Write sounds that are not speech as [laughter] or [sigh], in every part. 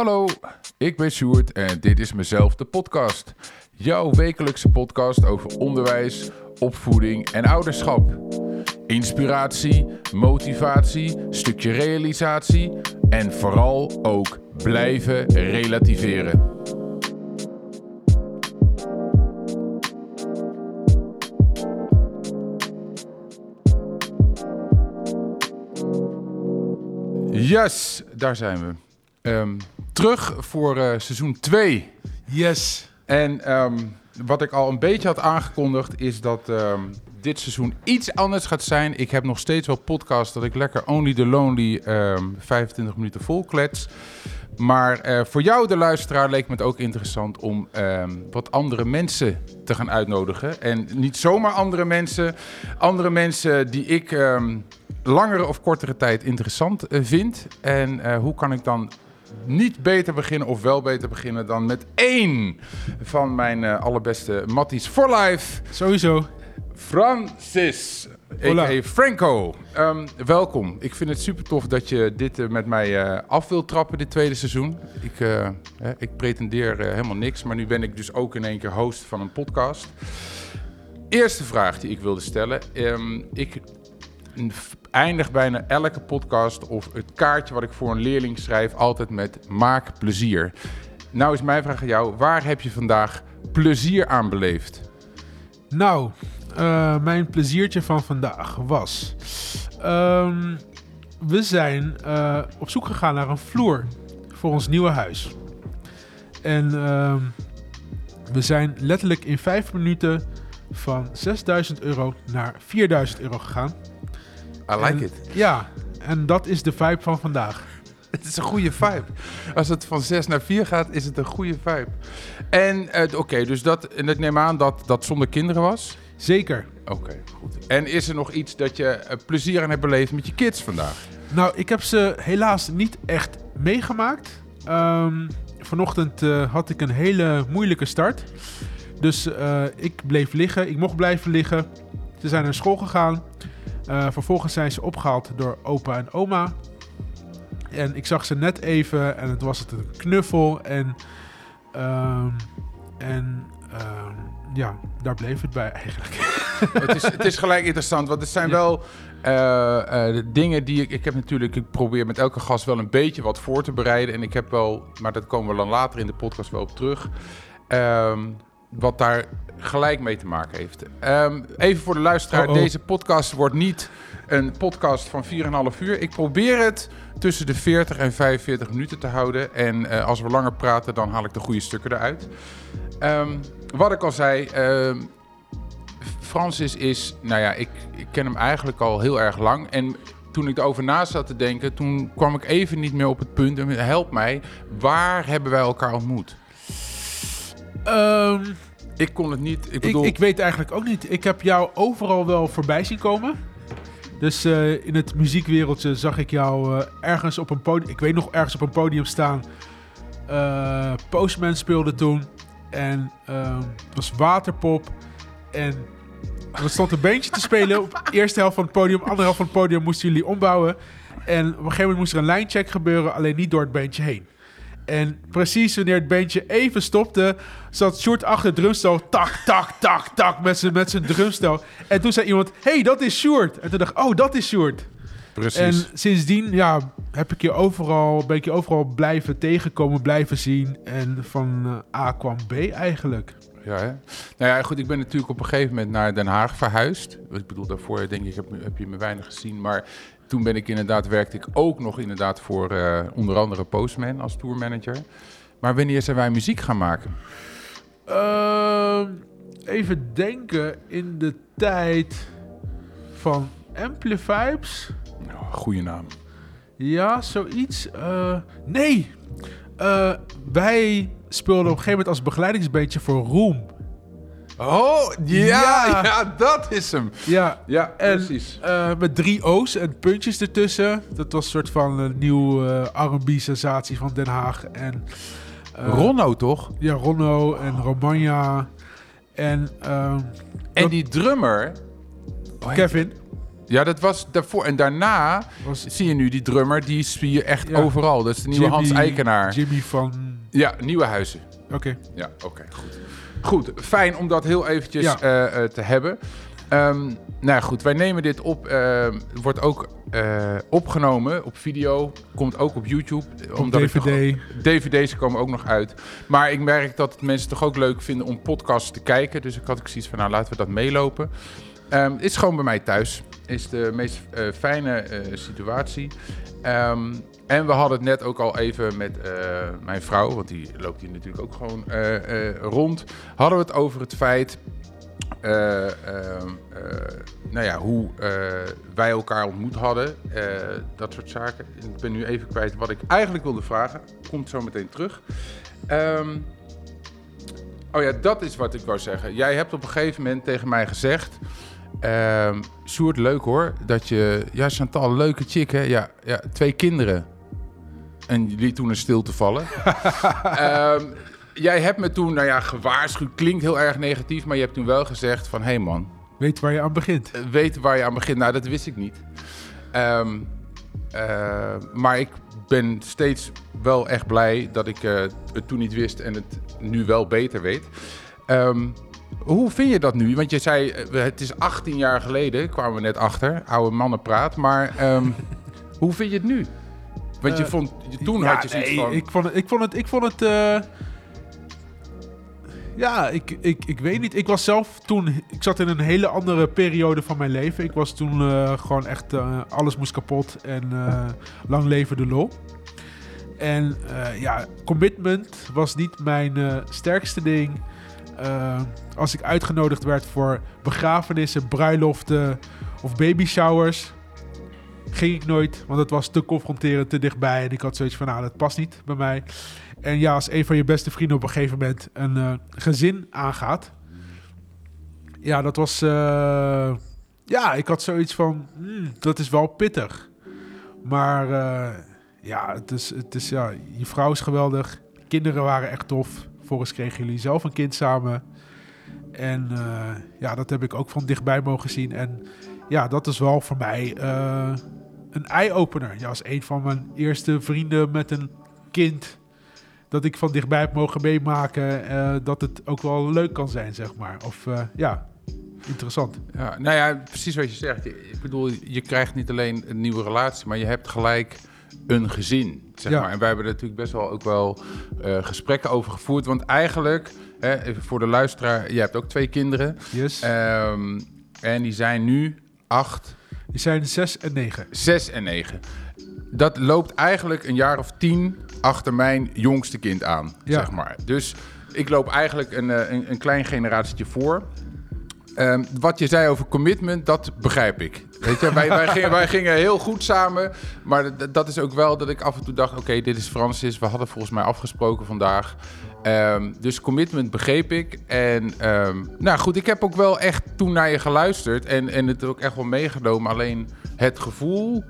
Hallo, ik ben Sjoerd en dit is mezelf de podcast. Jouw wekelijkse podcast over onderwijs, opvoeding en ouderschap. Inspiratie, motivatie, stukje realisatie en vooral ook blijven relativeren. Yes, daar zijn we. Ehm, terug voor eh, seizoen 2. Yes. En ehm, wat ik al een beetje had aangekondigd is dat ehm, dit seizoen iets anders gaat zijn. Ik heb nog steeds wel podcasts dat ik lekker Only the Lonely 25 minuten vol klets. Maar eh, voor jou, de luisteraar, leek me het ook interessant om wat andere mensen te gaan uitnodigen. En niet zomaar andere mensen, andere mensen die ik langere of kortere tijd interessant uh, vind. En uh, hoe kan ik dan niet beter beginnen of wel beter beginnen dan met één van mijn uh, allerbeste matties for life. Sowieso. Francis, a.k.a. Franco. Um, welkom. Ik vind het super tof dat je dit met mij af wilt trappen, dit tweede seizoen. Ik, ik pretendeer helemaal niks, maar nu ben ik dus ook in één keer host van een podcast. Eerste vraag die ik wilde stellen. Um, ik eindig bijna elke podcast of het kaartje wat ik voor een leerling schrijf altijd met maak plezier. Nou is mijn vraag aan jou, waar heb je vandaag plezier aan beleefd? Nou, uh, mijn pleziertje van vandaag was... Um, we zijn uh, op zoek gegaan naar een vloer voor ons nieuwe huis. En uh, we zijn letterlijk in vijf minuten van 6000 euro naar 4000 euro gegaan. I like it. Ja, en dat is de vibe van vandaag. [laughs] Het is een goede vibe. Als het van 6 naar 4 gaat, is het een goede vibe. En uh, oké, dus dat, en ik neem aan dat dat zonder kinderen was? Zeker. Oké, goed. En is er nog iets dat je uh, plezier aan hebt beleefd met je kids vandaag? Nou, ik heb ze helaas niet echt meegemaakt. Um, vanochtend uh, had ik een hele moeilijke start. Dus ik bleef liggen. Ik mocht blijven liggen. Ze zijn naar school gegaan. Uh, vervolgens zijn ze opgehaald door opa en oma. En ik zag ze net even en het was het een knuffel. En, uh, en uh, ja, daar bleef het bij eigenlijk. [laughs] het, is, het is gelijk interessant, want het zijn ja. wel uh, dingen die ik... Ik heb natuurlijk, ik probeer met elke gast wel een beetje wat voor te bereiden. En ik heb wel, maar dat komen we dan later in de podcast wel op terug. Ehm, wat daar gelijk mee te maken heeft. Um, even voor de luisteraar, oh, oh. deze podcast wordt niet een podcast van 4,5 uur. Ik probeer het tussen de 40 en 45 minuten te houden. En uh, als we langer praten, dan haal ik de goede stukken eruit. Um, wat ik al zei, uh, Francis is, nou ja, ik, ik ken hem eigenlijk al heel erg lang. En toen ik erover na zat te denken, toen kwam ik even niet meer op het punt. Help mij, waar hebben wij elkaar ontmoet? Um, ik kon het niet. Ik, bedoel... ik, ik, weet eigenlijk ook niet. Ik heb jou overal wel voorbij zien komen. Dus uh, in het muziekwereldje zag ik jou uh, ergens op een podium. Ik weet nog ergens op een podium staan. Uh, Postman speelde toen. En het was waterpop. En er stond een beentje te spelen op de eerste helft van het podium. Andere helft van het podium moesten jullie ombouwen. En op een gegeven moment moest er een lijncheck gebeuren, alleen niet door het beentje heen. En precies wanneer het beentje even stopte, zat Short achter het drumstel. Tak, tak, tak, tak, met zijn, met zijn drumstel. En toen zei iemand, hey, dat is Short. En toen dacht ik, oh, dat is Short. Precies. En sindsdien ja, heb ik je overal, ben ik je overal blijven tegenkomen, blijven zien. En van uh, A kwam B eigenlijk. Ja, hè? Nou ja, goed, ik ben natuurlijk op een gegeven moment naar Den Haag verhuisd. Ik bedoel, daarvoor denk ik, heb, heb je me weinig gezien. Maar toen ben ik inderdaad, werkte ik ook nog inderdaad voor uh, onder andere Postman als tourmanager. Maar wanneer zijn wij muziek gaan maken? Uh, even denken, in de tijd van Amplifybes. Oh, goeie naam. Ja, zoiets. Uh, nee, uh, wij speelden op een gegeven moment als begeleidingsbeentje voor Room. Oh, ja, ja, dat is hem. Ja, ja en, precies. Uh, met drie O's en puntjes ertussen. Dat was een soort van een nieuwe uh, R&B-sensatie van Den Haag. En, Ronno, toch? Ja, Ronno en Romagna. En, en die drummer... Kevin. Ja, dat was daarvoor. En daarna Was zie je nu die drummer, die zie je echt Ja. overal. Dat is de nieuwe Jimmy- Hans Eikenaar. Jimmy van... Ja, nieuwe huizen. Oké. Ja, oké, goed. Goed, fijn om dat heel eventjes Ja. eh, eh, te hebben. Ehm, nou ja, goed, wij nemen dit op. ehm, wordt ook eh, opgenomen op video. Komt ook op YouTube. Op omdat ik DVD. DVD's komen ook nog uit. Maar ik merk dat het mensen toch ook leuk vinden om podcasts te kijken. Dus ik had ik zoiets van, nou laten we dat meelopen. Ehm, is gewoon bij mij thuis. Is de meest eh, fijne eh, situatie. Ehm, en we hadden het net ook al even met mijn vrouw, want die loopt hier natuurlijk ook gewoon rond. Hadden we het over het feit, eh, ehm, eh, nou ja, hoe eh, wij elkaar ontmoet hadden. dat soort zaken. Ik ben nu even kwijt wat ik eigenlijk wilde vragen. Komt zo meteen terug. Ehm, oh ja, dat is wat ik wou zeggen. Jij hebt op een gegeven moment tegen mij gezegd... ehm Sjoerd, leuk hoor, dat je... Ja, Chantal, leuke chick hè? Ja, ja twee kinderen. En je liet toen een stilte vallen. [laughs] Ehm, jij hebt me toen, nou ja, gewaarschuwd. Klinkt heel erg negatief, maar je hebt toen wel gezegd van... Hé hey man, Weet waar je aan begint. eh, weet waar je aan begint. Nou, dat wist ik niet. Ehm, eh, maar ik ben steeds wel echt blij dat ik eh, het toen niet wist en het nu wel beter weet. Ehm, hoe vind je dat nu? Want je zei, het is 18 jaar geleden, kwamen we net achter, oude mannenpraat. Maar ehm, [laughs] hoe vind je het nu? Want je vond, je- toen Ja, had je zoiets nee, van... Ik vond het... Ik vond het, ik vond het ja, ik, ik, ik weet niet. Ik was zelf toen... Ik zat in een hele andere periode van mijn leven. Ik was toen eh, gewoon echt... eh, alles moest kapot. En eh, lang leven de lol. En ja, commitment was niet mijn sterkste ding. Als ik uitgenodigd werd voor begrafenissen, bruiloften of baby showers ging ik nooit, want het was te confronterend, te dichtbij. En ik had zoiets van, nou, dat past niet bij mij. En ja, als een van je beste vrienden op een gegeven moment een eh, gezin aangaat... Ja, dat was... eh, ja, ik had zoiets van, hmm, dat is wel pittig. Maar eh, ja, het is, het is, ja, je vrouw is geweldig. Kinderen waren echt tof. Volgens kregen jullie zelf een kind samen. En ja, dat heb ik ook van dichtbij mogen zien. En ja, dat is wel voor mij eh, een eye-opener. Ja, als een van mijn eerste vrienden met een kind... dat ik van dichtbij heb mogen meemaken... eh, dat het ook wel leuk kan zijn, zeg maar. Of eh, ja, interessant. Ja, nou ja, precies wat je zegt. Ik bedoel, je krijgt niet alleen een nieuwe relatie, maar je hebt gelijk een gezin. Zeg Ja. maar. En wij hebben er natuurlijk best wel ook wel gesprekken over gevoerd. Want eigenlijk, hè, even voor de luisteraar, je hebt ook twee kinderen. Yes. Ehm, en die zijn nu acht, Die zijn zes en negen. zes en negen. Dat loopt eigenlijk een jaar of tien achter mijn jongste kind aan, Ja. zeg maar. Dus ik loop eigenlijk een, eh, een, een klein generatietje voor. Ehm, wat je zei over commitment, dat begrijp ik. Weet je, wij, wij, gingen, wij gingen heel goed samen. Maar dat is ook wel dat ik af en toe dacht... oké, dit is Francis. We hadden volgens mij afgesproken vandaag. Ehm, dus commitment begreep ik. En ehm, nou goed, ik heb ook wel echt toen naar je geluisterd... en, en het ook echt wel meegenomen. Alleen het gevoel...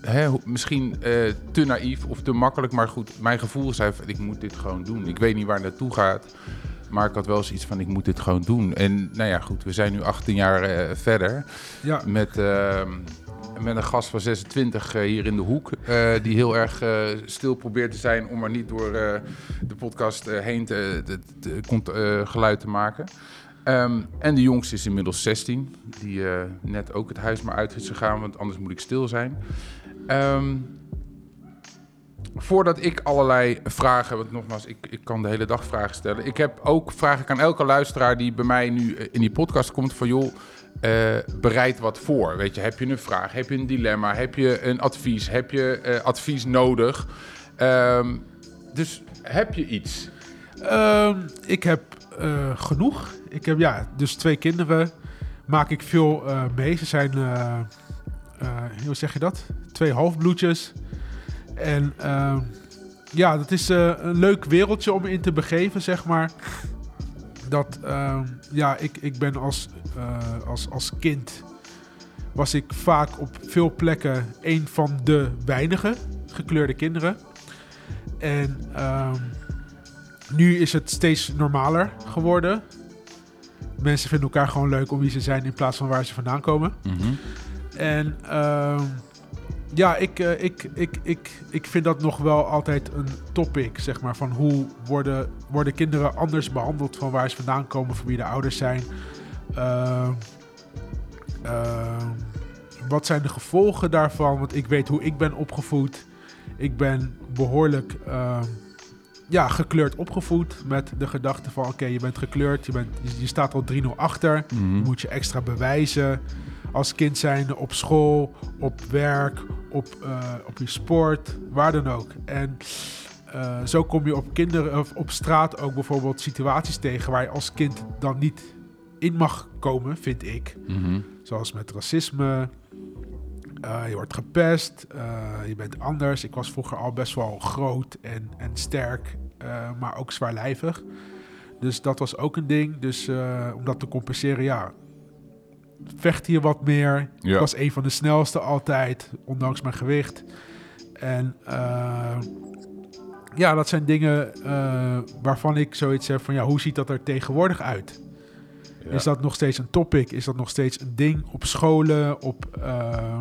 Hè, misschien eh, te naïef of te makkelijk, maar goed, mijn gevoel zei van ik moet dit gewoon doen. Ik weet niet waar het naartoe gaat, maar ik had wel zoiets van ik moet dit gewoon doen. En nou ja, goed, we zijn nu 18 jaar eh, verder Ja, met, ehm, met een gast van 26 eh, hier in de hoek, eh, die heel erg eh, stil probeert te zijn om maar niet door de podcast heen te, te, geluid te maken. Ehm, en de jongste is inmiddels 16, die net ook het huis maar uit is gegaan, want anders moet ik stil zijn. Ehm, voordat ik allerlei vragen, want nogmaals, ik, ik kan de hele dag vragen stellen. Ik heb ook vragen aan elke luisteraar die bij mij nu in die podcast komt van joh, eh, bereid wat voor. Weet je, heb je een vraag, heb je een dilemma, heb je een advies, heb je eh, advies nodig? Ehm, dus heb je iets? Ehm, ik heb eh, genoeg. Ik heb ja, dus twee kinderen. Maak ik veel mee. Ze zijn, hoe zeg je dat? Twee halfbloedjes. En ehm, ja, dat is een leuk wereldje om in te begeven, zeg maar. Dat, ehm, ja, ik, ik ben als, eh, als, als kind... was ik vaak op veel plekken een van de weinige gekleurde kinderen. En... ehm, nu is het steeds normaler geworden. Mensen vinden elkaar gewoon leuk om wie ze zijn in plaats van waar ze vandaan komen. En ehm, ja, ik, eh, ik, ik, ik, ik vind dat nog wel altijd een topic, zeg maar. Van hoe worden, worden kinderen anders behandeld van waar ze vandaan komen, van wie de ouders zijn. Ehm, ehm, wat zijn de gevolgen daarvan? Want ik weet hoe ik ben opgevoed. Ik ben behoorlijk ehm, ja, gekleurd opgevoed met de gedachte van... oké, je bent gekleurd, je, bent, je, je staat al 3-0 achter. Mhm. Je moet je extra bewijzen als kind zijnde op school, op werk, op, eh, op je sport, waar dan ook. En eh, zo kom je op kinderen of op straat ook bijvoorbeeld situaties tegen waar je als kind dan niet in mag komen, vind ik. Mhm. Zoals met racisme. eh, je wordt gepest, je bent anders. Ik was vroeger al best wel groot en, en sterk, maar ook zwaarlijvig. Dus dat was ook een ding. Dus om dat te compenseren, ja, vecht hier wat meer. Ja. Ik was een van de snelste altijd, ondanks mijn gewicht. En eh, ja, dat zijn dingen eh, waarvan ik zoiets heb van, ja, hoe ziet dat er tegenwoordig uit? Ja. Is dat nog steeds een topic? Is dat nog steeds een ding op scholen, op, eh,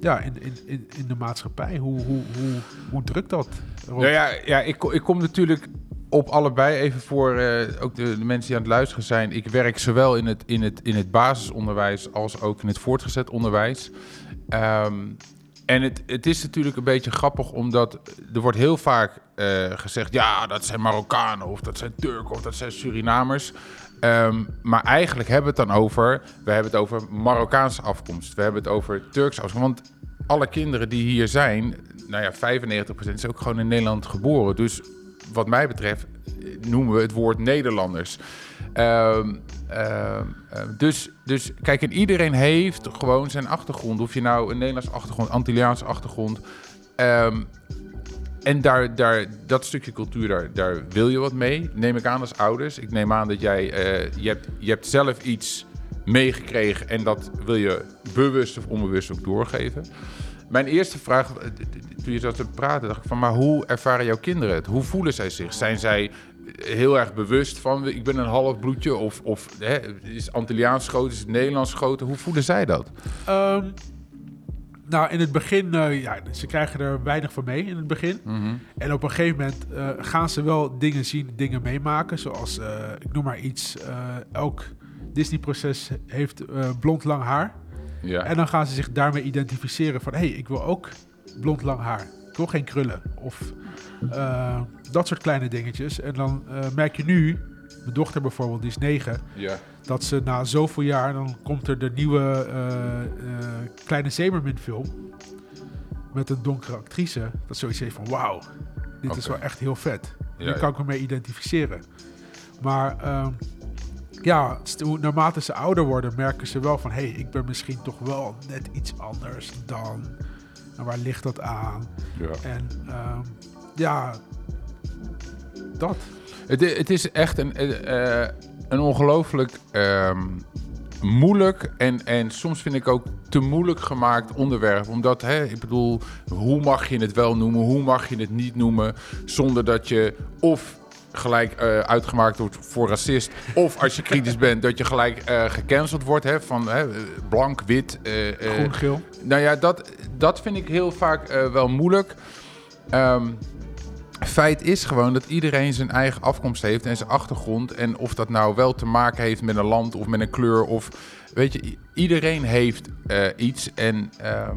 ja, in, in, in, in de maatschappij? Hoe, hoe, hoe, hoe drukt dat? erop? Nou ja, ja ik, ik kom natuurlijk op allebei even voor eh, ook de, mensen die aan het luisteren zijn. Ik werk zowel in het, in het, in het basisonderwijs als ook in het voortgezet onderwijs. Ehm, en het, het is natuurlijk een beetje grappig, omdat er wordt heel vaak eh, gezegd... ja, dat zijn Marokkanen of dat zijn Turken of dat zijn Surinamers. Ehm, maar eigenlijk hebben we het dan over... we hebben het over Marokkaanse afkomst. We hebben het over Turkse afkomst. Want alle kinderen die hier zijn... nou ja, 95% is ook gewoon in Nederland geboren. Dus wat mij betreft eh, noemen we het woord Nederlanders. Ehm, ehm, ehm, dus, dus kijk, en iedereen heeft gewoon zijn achtergrond. Of je nou een Nederlands achtergrond, Antilliaanse achtergrond. Ehm, en daar, daar, dat stukje cultuur, daar, daar wil je wat mee. Neem ik aan als ouders. Ik neem aan dat jij, eh, je, hebt, je hebt zelf iets meegekregen en dat wil je bewust of onbewust ook doorgeven. Mijn eerste vraag, eh, toen je zat te praten, dacht ik van, maar hoe ervaren jouw kinderen het? Hoe voelen zij zich? Zijn zij heel erg bewust van, ik ben een half bloedje of, of hè, is Antilliaans schoten, is het Nederlands schoten? Hoe voelen zij dat? Ehm, nou, in het begin, eh, ja, ze krijgen er weinig van mee in het begin. En op een gegeven moment eh, gaan ze wel dingen zien, dingen meemaken. Zoals, eh, ik noem maar iets, eh, elk Disney-proces heeft eh, blond lang haar. Ja. En dan gaan ze zich daarmee identificeren van... hé, hey, ik wil ook blond lang haar. Ik wil geen krullen. Of eh, dat soort kleine dingetjes. En dan eh, merk je nu, mijn dochter bijvoorbeeld, die is negen... ja. dat ze na zoveel jaar, dan komt er de nieuwe eh, Kleine Zemermin film... met een donkere actrice. Dat zoiets heeft van, wauw, dit is wel echt heel vet. Ja. kan ik me mee identificeren. Maar ehm, ja, naarmate ze ouder worden, merken ze wel van... hé, hey, ik ben misschien toch wel net iets anders dan... En waar ligt dat aan? ja. En ehm, ja, dat. Het, het is echt een, eh, eh, een ongelooflijk ehm, moeilijk en, en soms vind ik ook te moeilijk gemaakt onderwerp. Omdat, hè, ik bedoel, hoe mag je het wel noemen, hoe mag je het niet noemen, zonder dat je of gelijk eh, uitgemaakt wordt voor racist, of als je kritisch [laughs] bent, dat je gelijk eh, gecanceld wordt, hè, van hè, blank, wit, eh, Groen, geel. nou ja, dat, dat vind ik heel vaak wel moeilijk. Ehm, feit is gewoon dat iedereen zijn eigen afkomst heeft en zijn achtergrond. En of dat nou wel te maken heeft met een land of met een kleur. Of weet je, iedereen heeft iets. En ehm,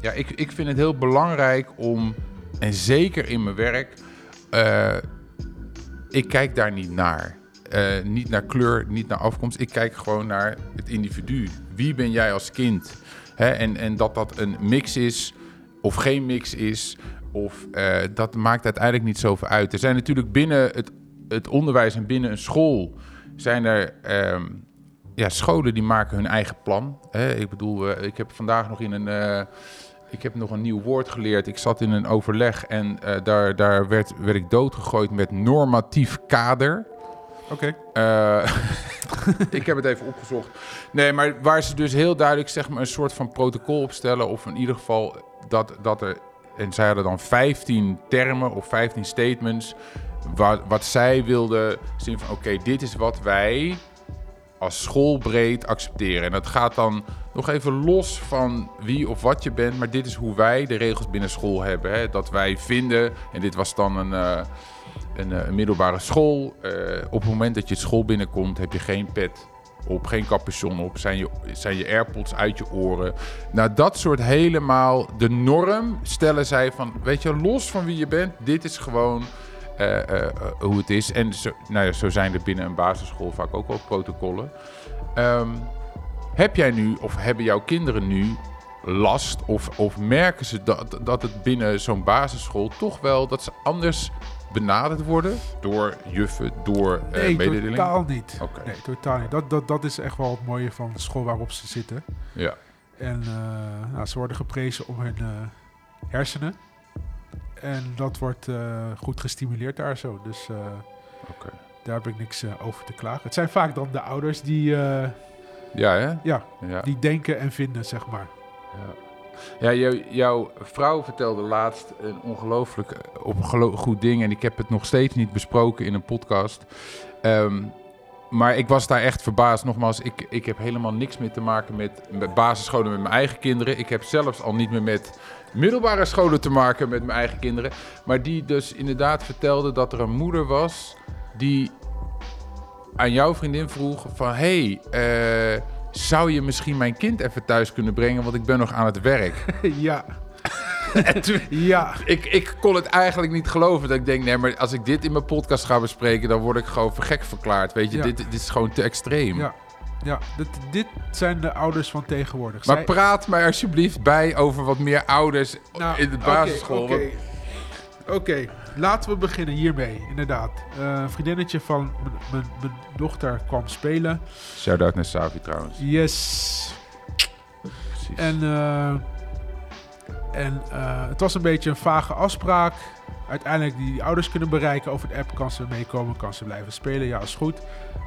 ja, ik, ik vind het heel belangrijk om, en zeker in mijn werk, ik kijk daar niet naar. Eh, niet naar kleur, niet naar afkomst. Ik kijk gewoon naar het individu. Wie ben jij als kind? Hè, en, en dat dat een mix is of geen mix is, of, eh, dat maakt uiteindelijk niet zoveel uit. Er zijn natuurlijk binnen het, het onderwijs en binnen een school... zijn er ehm, ja, scholen die maken hun eigen plan. Hè? Ik bedoel, eh, ik heb vandaag nog in een... ik heb nog een nieuw woord geleerd. Ik zat in een overleg en eh, daar, daar werd, werd ik doodgegooid met normatief kader. Oké. Eh, [laughs] ik heb het even opgezocht. Nee, maar waar ze dus heel duidelijk zeg maar, een soort van protocol opstellen. Of in ieder geval dat, dat er. En zij hadden dan 15 termen of 15 statements. Waar, wat zij wilden zien van: oké, dit is wat wij als schoolbreed accepteren. En dat gaat dan nog even los van wie of wat je bent, maar dit is hoe wij de regels binnen school hebben. Hè? Dat wij vinden, en dit was dan een, eh, een, eh, een middelbare school. eh, op het moment dat je school binnenkomt, heb je geen pet op, geen capuchon op, zijn je, zijn je airpods uit je oren. Nou, dat soort helemaal de norm stellen zij van, weet je, los van wie je bent, dit is gewoon eh, eh, hoe het is. En zo, nou ja, zo zijn er binnen een basisschool vaak ook wel protocollen. Ehm, heb jij nu, of hebben jouw kinderen nu last, of, of merken ze dat, dat het binnen zo'n basisschool toch wel dat ze anders benaderd worden door juffen, door eh Nee, mededelingen? totaal niet. Oké. Nee, totaal niet. Dat, dat, dat is echt wel het mooie van de school waarop ze zitten. Ja, En nou, ze worden geprezen om hun hersenen. En dat wordt eh, goed gestimuleerd daar zo. Dus eh, daar heb ik niks eh, over te klagen. Het zijn vaak dan de ouders die, Ja, hè? ja, Ja. die denken en vinden, zeg maar. Ja, ja jou- jouw vrouw vertelde laatst een ongelooflijk goed ding. En ik heb het nog steeds niet besproken in een podcast. Ehm, maar ik was daar echt verbaasd. Nogmaals, ik, ik heb helemaal niks meer te maken met, met basisscholen met mijn eigen kinderen. Ik heb zelfs al niet meer met middelbare scholen te maken met mijn eigen kinderen. Maar die dus inderdaad vertelde dat er een moeder was die aan jouw vriendin vroeg van... hey, eh, zou je misschien mijn kind even thuis kunnen brengen, want ik ben nog aan het werk. [laughs] ja. [laughs] ja. ik, ik kon het eigenlijk niet geloven. Dat ik denk, nee, maar als ik dit in mijn podcast ga bespreken, dan word ik gewoon voor gek verklaard. Weet je, Ja. dit, dit is gewoon te extreem. Ja. Ja, dit, dit zijn de ouders van tegenwoordig. Maar Zij- praat mij alsjeblieft bij over wat meer ouders Nou, in de oké, basisschool. Oké, Oké, laten we beginnen hiermee, inderdaad. Eh, een vriendinnetje van mijn- dochter kwam spelen. Shout-out naar Savi trouwens. Yes. Precies. En, eh, en eh, het was een beetje een vage afspraak. Uiteindelijk die, die ouders kunnen bereiken over de app. Kan ze meekomen, kan ze blijven spelen. Ja, is goed.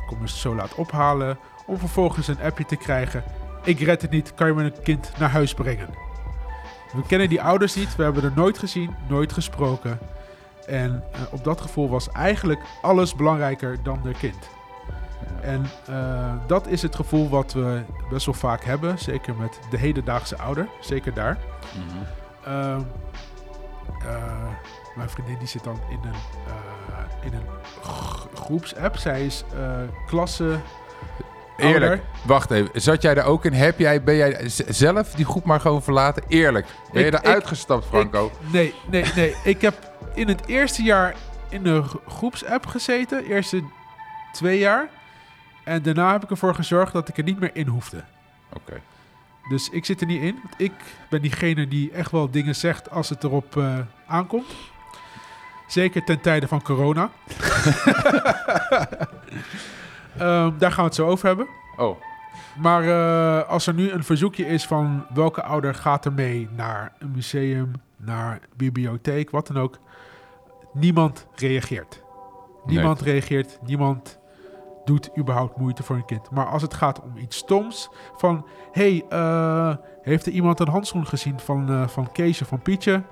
Kom je ze zo laat ophalen. Om vervolgens een appje te krijgen. Ik red het niet, kan je mijn kind naar huis brengen? We kennen die ouders niet. We hebben er nooit gezien, nooit gesproken. En eh, op dat gevoel was eigenlijk alles belangrijker dan de kind. En eh, dat is het gevoel wat we best wel vaak hebben. Zeker met de hedendaagse ouder. Zeker daar. Eh, mijn vriendin die zit dan in een, eh, in een groepsapp. Zij is eh, klasse. Eerlijk, ouder. wacht even. Zat jij daar ook in? Heb jij, ben jij zelf die groep maar gewoon verlaten? Eerlijk. Ben je eruit ik- gestapt, Franco? Ik- nee, nee, nee. ik heb in het eerste jaar in de g- groepsapp gezeten. Eerste twee jaar. En daarna heb ik ervoor gezorgd dat ik er niet meer in hoefde. Oké. Dus ik zit er niet in. Want ik ben diegene die echt wel dingen zegt als het erop eh, aankomt. Zeker ten tijde van corona. [laughs] Ehm, daar gaan we het zo over hebben. Oh, Maar eh, als er nu een verzoekje is van welke ouder gaat er mee naar een museum, naar een bibliotheek, wat dan ook. Niemand reageert. Niemand reageert, niemand doet überhaupt moeite voor een kind. Maar als het gaat om iets stoms, van hey, eh, heeft er iemand een handschoen gezien van, eh van Keesje, van Pietje?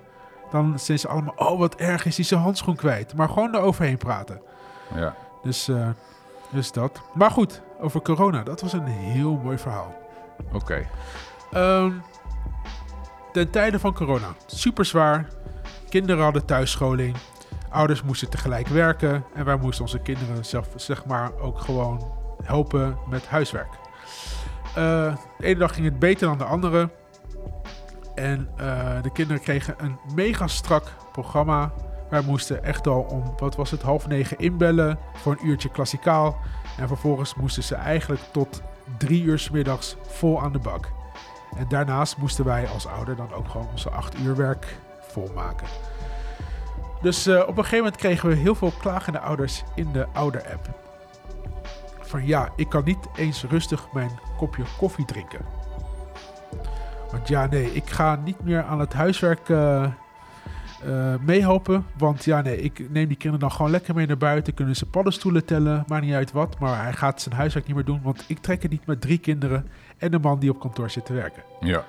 Dan zijn ze allemaal, oh wat erg is hij zijn handschoen kwijt. Maar gewoon eroverheen praten. ja. Dus, eh, dus dat. Maar goed, over corona, dat was een heel mooi verhaal. Oké. Ehm, ten tijde van corona, super zwaar. Kinderen hadden thuisscholing. Ouders moesten tegelijk werken. En wij moesten onze kinderen zelf, zeg maar, ook gewoon helpen met huiswerk. Eh, de ene dag ging het beter dan de andere. En eh, de kinderen kregen een mega strak programma. Wij moesten echt al om, wat was het, half negen inbellen voor een uurtje klassikaal. En vervolgens moesten ze eigenlijk tot drie uur 's middags vol aan de bak. En daarnaast moesten wij als ouder dan ook gewoon onze acht uur werk volmaken. Dus eh, op een gegeven moment kregen we heel veel klagende ouders in de ouder-app. Van ja, ik kan niet eens rustig mijn kopje koffie drinken. Want ja, nee, ik ga niet meer aan het huiswerk meehelpen. Want ja, nee, ik neem die kinderen dan gewoon lekker mee naar buiten. Kunnen ze paddenstoelen tellen, maakt niet uit wat. Maar hij gaat zijn huiswerk niet meer doen. Want ik trek het niet met drie kinderen en een man die op kantoor zit te werken. Ja.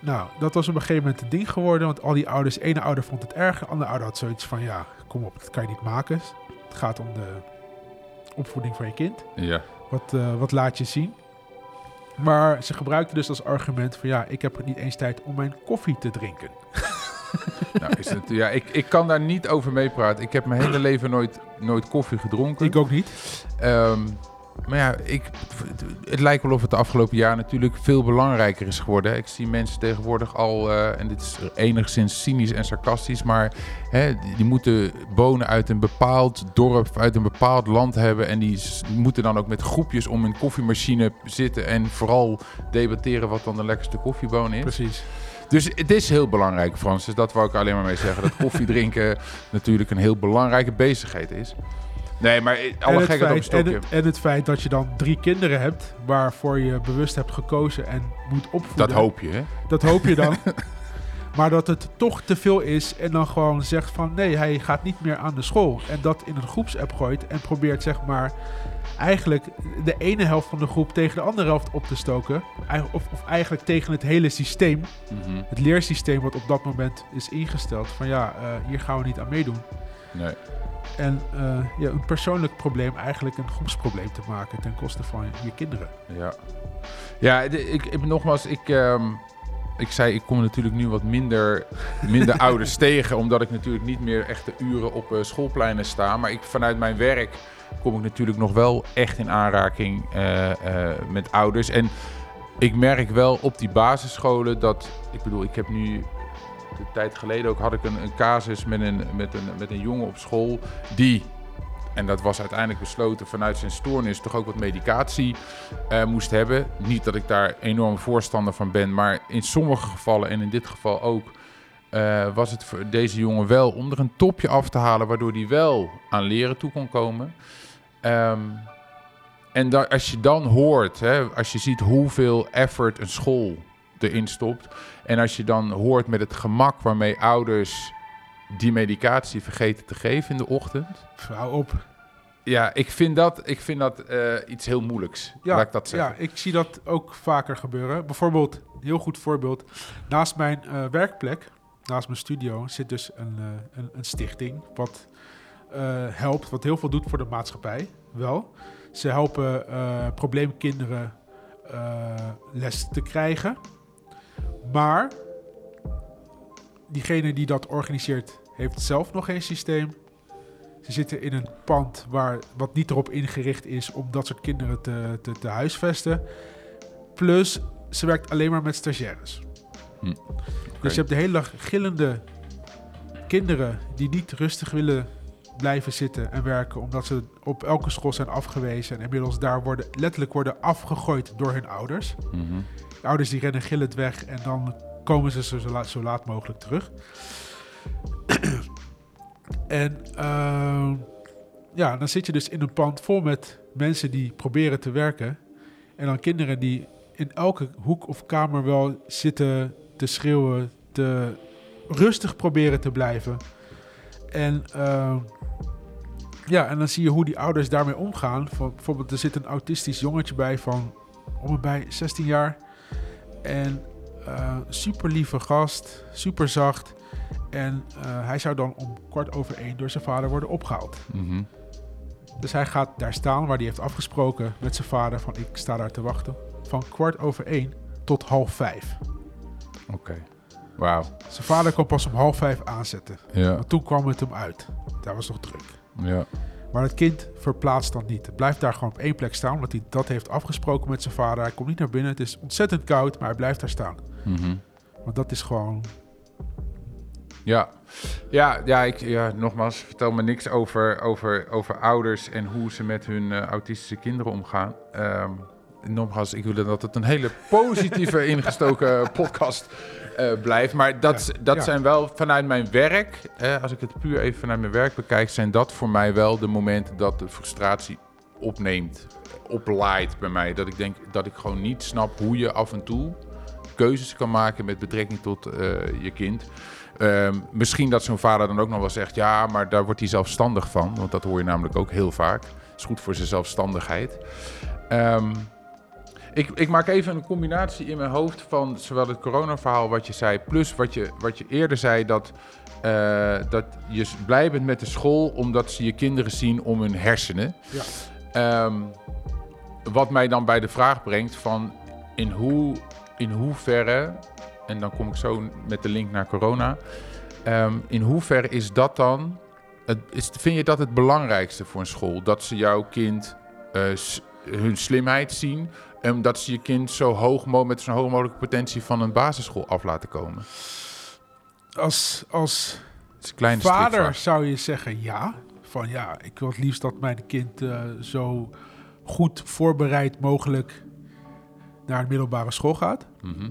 Nou, dat was op een gegeven moment een ding geworden. Want al die ouders, ene ouder vond het erg. De andere ouder had zoiets van, ja, kom op, dat kan je niet maken. Het gaat om de opvoeding van je kind. Ja. Wat, eh, wat laat je zien? Maar ze gebruikten dus als argument van ja, ik heb niet eens tijd om mijn koffie te drinken. [laughs] nou, is het, ja, ik, ik kan daar niet over meepraten. Ik heb mijn hele leven nooit, nooit koffie gedronken. Ik ook niet. Ehm, maar ja, ik, het lijkt wel of het de afgelopen jaar natuurlijk veel belangrijker is geworden. Ik zie mensen tegenwoordig al, uh, en dit is enigszins cynisch en sarcastisch, maar hè, die moeten wonen uit een bepaald dorp, uit een bepaald land hebben. En die moeten dan ook met groepjes om een koffiemachine zitten en vooral debatteren wat dan de lekkerste koffieboon is. Precies. Dus het is heel belangrijk, Frans. Dus dat wou ik alleen maar mee zeggen. Dat koffie [laughs] drinken natuurlijk een heel belangrijke bezigheid is. Nee, maar alle gekheid op een stokje. En het, en het feit dat je dan drie kinderen hebt... waarvoor je bewust hebt gekozen en moet opvoeden. Dat hoop je, hè? Dat hoop je dan. [laughs] maar dat het toch te veel is en dan gewoon zegt van... nee, hij gaat niet meer aan de school. En dat in een groepsapp gooit en probeert zeg maar... eigenlijk de ene helft van de groep tegen de andere helft op te stoken. Of, of eigenlijk tegen het hele systeem. Mhm. Het leersysteem wat op dat moment is ingesteld. Van ja, uh, hier gaan we niet aan meedoen. Nee. En uh, ja, een persoonlijk probleem eigenlijk een groepsprobleem te maken ten koste van je kinderen. Ja, ja ik, ik, nogmaals, ik, um, ik zei, ik kom natuurlijk nu wat minder, minder [laughs] ouders tegen, omdat ik natuurlijk niet meer echt de uren op uh, schoolpleinen sta. Maar ik, vanuit mijn werk kom ik natuurlijk nog wel echt in aanraking uh, met ouders. En ik merk wel op die basisscholen dat, ik bedoel, ik heb nu een tijd geleden ook had ik een, een casus met een, met, een, met een jongen op school die en dat was uiteindelijk besloten vanuit zijn stoornis toch ook wat medicatie uh, moest hebben. Niet dat ik daar enorm voorstander van ben, maar in sommige gevallen en in dit geval ook uh, was het voor deze jongen wel om er een topje af te halen, waardoor hij wel aan leren toe kon komen. Um, en als je dan hoort, hè, als je ziet hoeveel effort een school erin stopt. En als je dan hoort met het gemak waarmee ouders die medicatie vergeten te geven in de ochtend. Vrouw op. Ja, ik vind dat, ik vind dat uh, iets heel moeilijks. Ja, laat ik dat zeggen. Ja, ik zie dat ook vaker gebeuren. Bijvoorbeeld, heel goed voorbeeld. Naast mijn uh, werkplek, naast mijn studio, zit dus een, uh, een, een, stichting. Wat helpt, wat heel veel doet voor de maatschappij. Wel. Ze helpen probleemkinderen les te krijgen. Maar diegene die dat organiseert heeft zelf nog geen systeem. Ze zitten in een pand waar, wat niet erop ingericht is om dat soort kinderen te, te, te huisvesten. Plus, ze werkt alleen maar met stagiaires. Hm. Dus je hebt de hele dag gillende kinderen die niet rustig willen blijven zitten en werken, omdat ze op elke school zijn afgewezen en inmiddels daar worden, letterlijk worden afgegooid door hun ouders. Mm de ouders die rennen gillend weg en dan komen ze zo laat, zo laat mogelijk terug. [clears throat] en uh, ja, dan zit je dus in een pand vol met mensen die proberen te werken. En dan kinderen die in elke hoek of kamer wel zitten te schreeuwen, te rustig proberen te blijven. En uh, ja, en dan zie je hoe die ouders daarmee omgaan. Van, bijvoorbeeld, er zit een autistisch jongetje bij van om bij 16 jaar. En uh, super lieve gast, super zacht. En uh, hij zou dan om kwart over één door zijn vader worden opgehaald. Mm -hmm. Dus hij gaat daar staan waar hij heeft afgesproken met zijn vader: van ik sta daar te wachten. Van kwart over één tot half vijf. Oké. Okay. Wauw. Zijn vader kon pas om half vijf aanzetten. Ja. Maar toen kwam het hem uit. Daar was nog druk. Ja. Maar het kind verplaatst dan niet. Het blijft daar gewoon op één plek staan, omdat hij dat heeft afgesproken met zijn vader. Hij komt niet naar binnen. Het is ontzettend koud, maar hij blijft daar staan. Mm Want dat is gewoon. Ja, ja, ja, ik, ja, nogmaals, vertel me niks over, over, over ouders en hoe ze met hun uh, autistische kinderen omgaan. Um, nogmaals, ik wil dat het een hele positieve [laughs] ingestoken podcast uh, blijft. Maar dat, dat zijn wel vanuit mijn werk, als ik het puur even vanuit mijn werk bekijk, zijn dat voor mij wel de momenten dat de frustratie opneemt, oplaait bij mij. Dat ik denk dat ik gewoon niet snap hoe je af en toe keuzes kan maken met betrekking tot uh, je kind. Uh, misschien dat zo'n vader dan ook nog wel zegt: ja, maar daar wordt hij zelfstandig van. Want dat hoor je namelijk ook heel vaak. Het is goed voor zijn zelfstandigheid. Um, ik, ik maak even een combinatie in mijn hoofd van zowel het coronaverhaal wat je zei, plus wat je, wat je eerder zei, dat, uh, dat je blij bent met de school omdat ze je kinderen zien om hun hersenen. Ja. Um, wat mij dan bij de vraag brengt van, in, hoe, in hoeverre, en dan kom ik zo met de link naar corona. Ehm, in hoeverre is dat dan, het, is, vind je dat het belangrijkste voor een school? Dat ze jouw kind eh, hun slimheid zien en dat ze je kind zo hoog mo- met zo'n hoog mogelijke potentie van een basisschool af laten komen? Als, als kleine vader zou je zeggen ja. Van ja, ik wil het liefst dat mijn kind eh, zo goed voorbereid mogelijk naar een middelbare school gaat. Mhm.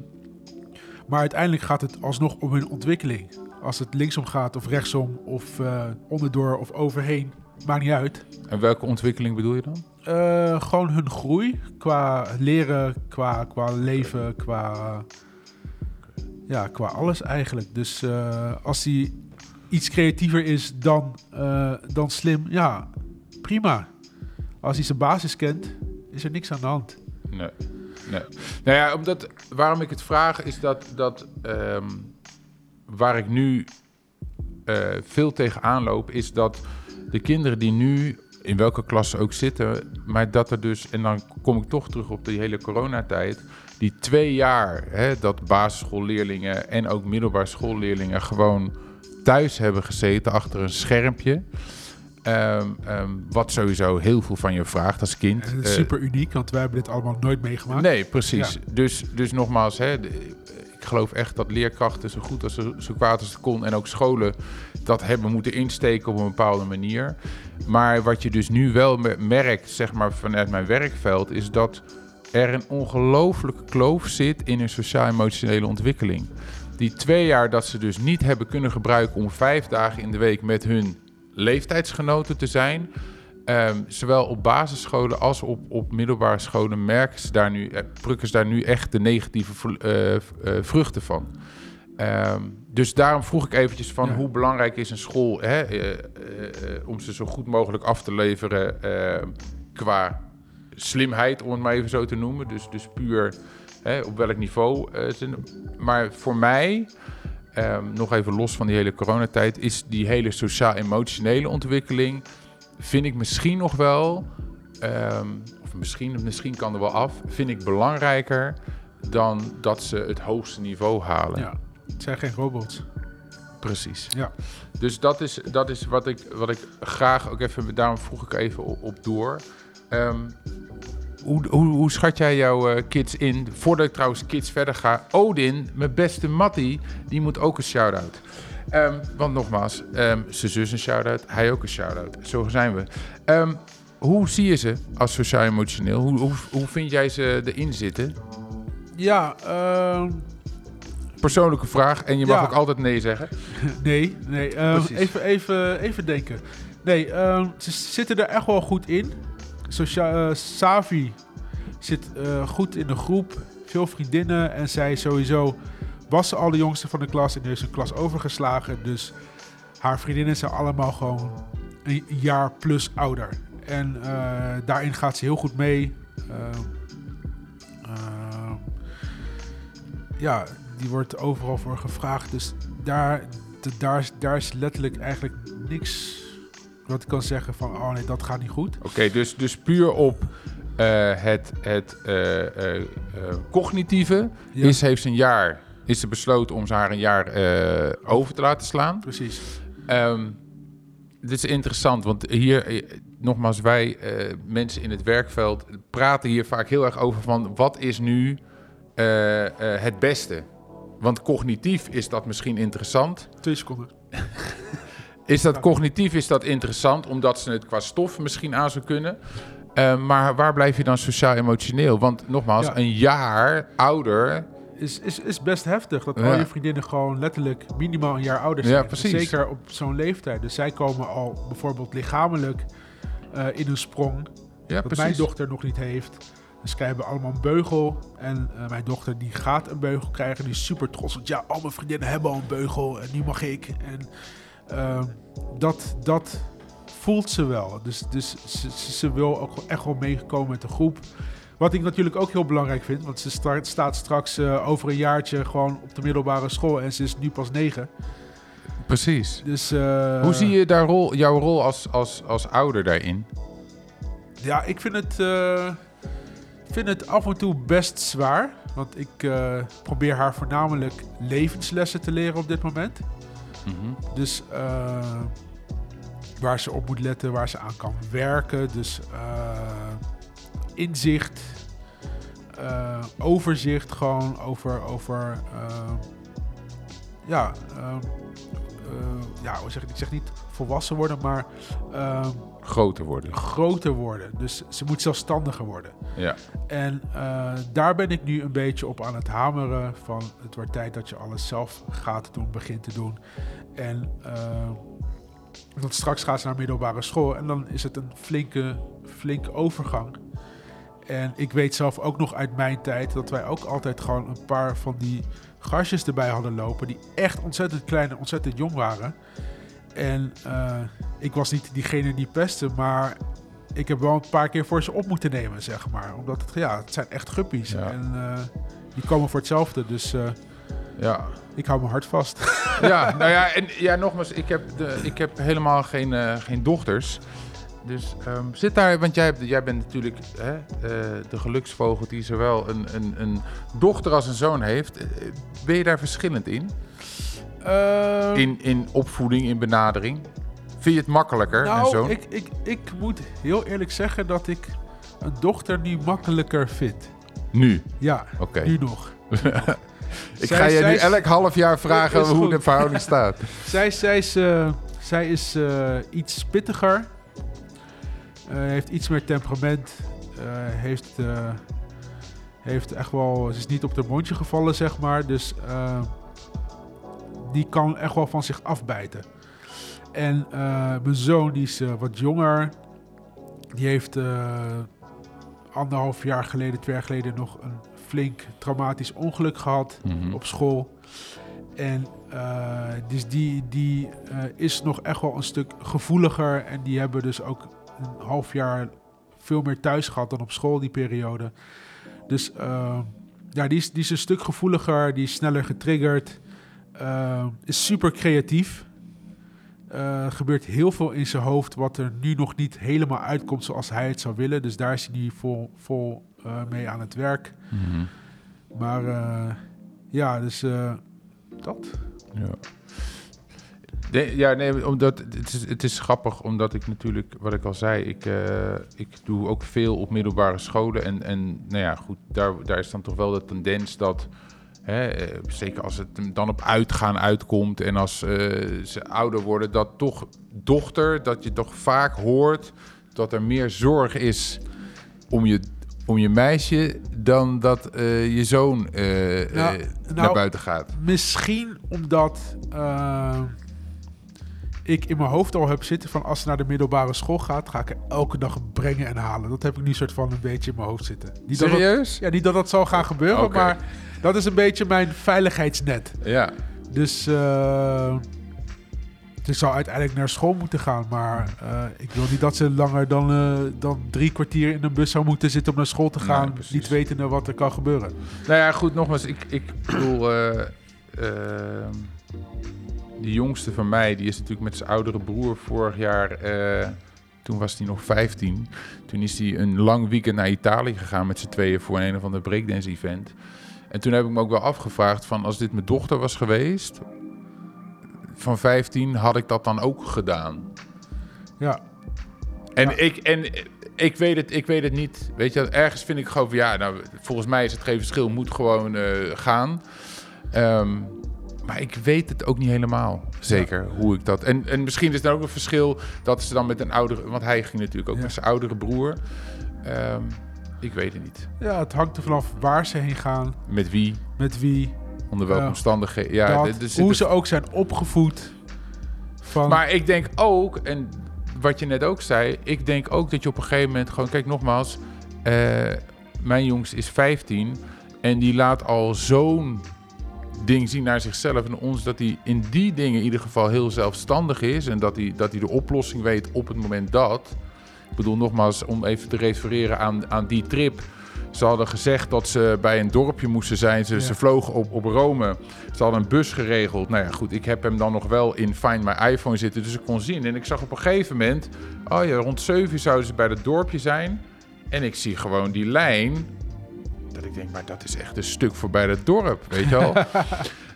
Maar uiteindelijk gaat het alsnog om hun ontwikkeling. Als het linksom gaat of rechtsom of eh, onderdoor of overheen, maakt niet uit. En welke ontwikkeling bedoel je dan? Eh, gewoon hun groei qua leren, qua, qua leven, qua, ja, qua alles eigenlijk. Dus eh, als hij iets creatiever is dan, eh, dan slim, ja, prima. Als hij zijn basis kent, is er niks aan de hand. Nee. nee. Nou ja, omdat, waarom ik het vraag is dat, dat ehm, waar ik nu veel tegenaan loop, is dat de kinderen die nu in welke klas ze ook zitten, maar dat er dus, en dan kom ik toch terug op die hele coronatijd, die twee jaar hè, dat basisschoolleerlingen en ook middelbare schoolleerlingen gewoon thuis hebben gezeten achter een schermpje. Ehm, ehm, wat sowieso heel veel van je vraagt als kind. Het is Eh, super uniek, want wij hebben dit allemaal nooit meegemaakt. Nee, precies. Dus, dus nogmaals, hè, ik geloof echt dat leerkrachten zo goed als ze- zo kwaad als het kon en ook scholen dat hebben moeten insteken op een bepaalde manier. Maar wat je dus nu wel me- merkt, zeg maar vanuit mijn werkveld, is dat er een ongelofelijke kloof zit in hun sociaal-emotionele ontwikkeling. Die twee jaar dat ze dus niet hebben kunnen gebruiken om vijf dagen in de week met hun leeftijdsgenoten te zijn, Ehm, zowel op basisscholen als op, op middelbare scholen merken ze daar nu, eh, plukken ze daar nu echt de negatieve eh, eh, vruchten van. Ehm, dus daarom vroeg ik eventjes van Ja. hoe belangrijk is een school hè, eh, eh, eh, om ze zo goed mogelijk af te leveren eh, qua slimheid, om het maar even zo te noemen. Dus, dus puur hè, op welk niveau. ze- maar voor mij, ehm, nog even los van die hele coronatijd, is die hele sociaal-emotionele ontwikkeling vind ik misschien nog wel, ehm, of misschien, misschien kan er wel af, vind ik belangrijker dan dat ze het hoogste niveau halen. Ja, het zijn geen robots. Precies. Ja. Dus dat is, dat is wat, ik, wat ik graag ook even, daarom vroeg ik even op, op door. Ehm, hoe, hoe, hoe schat jij jouw eh, kids in? Voordat ik trouwens kids verder ga. Odin, mijn beste Mattie, die moet ook een shout-out. Ehm, want nogmaals, ehm, zijn zus een shout-out, hij ook een shout-out. Zo zijn we. Hoe zie je ze als sociaal-emotioneel? Hoe, hoe, hoe vind jij ze erin zitten? Ja, ehm, Persoonlijke vraag en je mag Ja. ook altijd nee zeggen. [laughs] nee, nee. ehm, even, even, even denken. Nee, ehm, ze zitten er echt wel goed in. Socia eh, Savi zit eh, goed in de groep. Veel vriendinnen. En zij sowieso was ze al de jongste van de klas. En nu is een klas overgeslagen. Dus haar vriendinnen zijn allemaal gewoon een jaar plus ouder. En eh, daarin gaat ze heel goed mee. Ehm, ja, die wordt overal voor gevraagd. Dus daar, d- daar, is- daar is letterlijk eigenlijk niks wat ik kan zeggen van... oh nee, dat gaat niet goed. Oké, dus, dus puur op eh, het, het eh, eh, cognitieve Ja. is, heeft ze een jaar, is ze besloten om ze haar een jaar over te laten slaan. Precies. Ehm, dit is interessant, want hier, nogmaals, wij mensen in het werkveld praten hier vaak heel erg over van wat is nu het beste? Want cognitief is dat misschien interessant. Twee seconden. [laughs] Is dat cognitief is dat interessant, omdat ze het qua stof misschien aan zou kunnen. Eh, maar waar blijf je dan sociaal-emotioneel? Want nogmaals, Ja. een jaar ouder. Is, is, is best heftig dat al je vriendinnen gewoon letterlijk minimaal een jaar ouder Ja, zijn. precies. Zeker op zo'n leeftijd. Dus zij komen al bijvoorbeeld lichamelijk eh, in een sprong. Ja, wat precies. mijn dochter nog niet heeft. Dus zij hebben allemaal een beugel. En eh, mijn dochter die gaat een beugel krijgen. Die is super trots. Want ja, al mijn vriendinnen hebben al een beugel. En nu mag ik. En ehm, dat, dat voelt ze wel. Dus, dus ze, ze- ze wil ook echt wel meekomen met de groep. Wat ik natuurlijk ook heel belangrijk vind. Want ze start, staat straks eh, over een jaartje gewoon op de middelbare school. En ze is nu pas negen. Precies. Dus, eh, Hoe zie je daar rol, jouw rol als, als, als ouder daarin? Ja, ik vind het, vind het af en toe best zwaar. Want ik eh, probeer haar voornamelijk levenslessen te leren op dit moment. Mhm. Dus eh, waar ze op moet letten, waar ze aan kan werken. Dus eh, inzicht, overzicht gewoon over, over ja, ja, hoe zeg ik, ik zeg niet volwassen worden, maar Groter worden. groter worden. Dus ze moet zelfstandiger worden. Ja. En eh, daar ben ik nu een beetje op aan het hameren van het wordt tijd dat je alles zelf gaat doen, begint te doen. En want straks gaat ze naar middelbare school en dan is het een flinke, flinke overgang. En ik weet zelf ook nog uit mijn tijd dat wij ook altijd gewoon een paar van die gastjes erbij hadden lopen die echt ontzettend klein en ontzettend jong waren. En eh, ik was niet diegene die pestte, maar ik heb wel een paar keer voor ze op moeten nemen, zeg maar. Omdat het, ja, het zijn echt guppies. Ja. En eh, die komen voor hetzelfde. Dus eh, Ja. ik hou mijn hart vast. [laughs] ja, nou ja, en ja, nogmaals, ik heb, de, ik heb helemaal geen, geen dochters. Dus ehm, zit daar, want jij, jij bent natuurlijk hè, de geluksvogel die zowel een, een, een dochter als een zoon heeft. Ben je daar verschillend in? Ehm, In, in opvoeding, in benadering? Vind je het makkelijker, een nou, zoon? ik, ik, ik moet heel eerlijk zeggen dat ik een dochter nu makkelijker vind. Nu? Ja, Oké. nu nog. [laughs] Ik Zij- ga je nu elk half jaar vragen hoe goed. de verhouding staat. [laughs] Zij, zij is, eh, zij is eh, iets pittiger. Eh, heeft iets meer temperament. heeft, heeft echt wel... Ze is niet op de mondje gevallen, zeg maar. Dus die kan echt wel van zich afbijten. En eh, mijn zoon, die is eh, wat jonger. Die heeft eh, anderhalf jaar geleden, twee jaar geleden... nog een flink traumatisch ongeluk gehad Mhm. op school. En dus die, die is nog echt wel een stuk gevoeliger. En die hebben dus ook een half jaar veel meer thuis gehad dan op school die periode. Dus ja, die is, die is een stuk gevoeliger, die is sneller getriggerd. Eh, is super creatief. Er gebeurt heel veel in zijn hoofd wat er nu nog niet helemaal uitkomt zoals hij het zou willen. Dus daar is hij nu vol, vol eh, mee aan het werk. Mhm. Maar ja, dus dat. Ja. Nee, ja, nee, omdat het is, het is grappig, omdat ik natuurlijk, wat ik al zei, ik, ik doe ook veel op middelbare scholen. En, en nou ja, goed, daar, daar is dan toch wel de tendens dat, hè, eh, zeker als het dan op uitgaan uitkomt en als eh, ze ouder worden, dat toch dochter, dat je toch vaak hoort dat er meer zorg is om je, om je meisje dan dat eh, je zoon Nou, nou, naar buiten gaat. Misschien omdat ik in mijn hoofd al heb zitten van als ze naar de middelbare school gaat, ga ik er elke dag brengen en halen. Dat heb ik nu soort van een beetje in mijn hoofd zitten. Niet dat dat, Serieus? ja, niet dat dat zal gaan gebeuren, maar dat is een beetje mijn veiligheidsnet. Ja. Dus eh ze zou uiteindelijk naar school moeten gaan, maar eh, ik wil niet dat ze langer dan, eh, dan drie kwartier in een bus zou moeten zitten om naar school te gaan, niet wetende wat er kan gebeuren. Nou ja, goed, nogmaals, ik, ik bedoel, die jongste van mij, die is natuurlijk met zijn oudere broer vorig jaar, eh, toen was hij nog 15, toen is hij een lang weekend naar Italië gegaan met z'n tweeën voor een of ander breakdance event. En toen heb ik me ook wel afgevraagd van, als dit mijn dochter was geweest, van 15, had ik dat dan ook gedaan? Ja, En, Ja. ik, en ik, weet het, ik weet het niet. Weet je, ergens vind ik gewoon van ja, nou, volgens mij is het geen verschil, moet gewoon eh, gaan. Ehm, maar ik weet het ook niet helemaal zeker hoe ik dat. En, en misschien is er ook een verschil dat ze dan met een oudere, want hij ging natuurlijk ook Ja. met zijn oudere broer. Ehm, ik weet het niet. ja, het hangt er vanaf waar ze heen gaan, Met wie, met wie, onder welke omstandigheden. Ja, dat, hoe ze ook zijn opgevoed. Van, Maar ik denk ook, en wat je net ook zei, ik denk ook dat je op een gegeven moment gewoon, kijk nogmaals, eh, mijn jongste is 15 en die laat al zo'n ding zien naar zichzelf en ons, dat hij in die dingen in ieder geval heel zelfstandig is en dat hij, dat hij de oplossing weet op het moment dat. Ik bedoel nogmaals, om even te refereren aan, aan die trip. Ze hadden gezegd dat ze bij een dorpje moesten zijn. Ze, Ja. ze vlogen op, op Rome. Ze hadden een bus geregeld. Nou ja, goed, ik heb hem dan nog wel in Find My iPhone zitten, dus ik kon zien. En ik zag op een gegeven moment, oh ja, rond 7 uur zouden ze bij dat dorpje zijn. En ik zie gewoon die lijn. Dat ik denk, maar dat is echt een stuk voorbij het dorp, weet je wel. [laughs]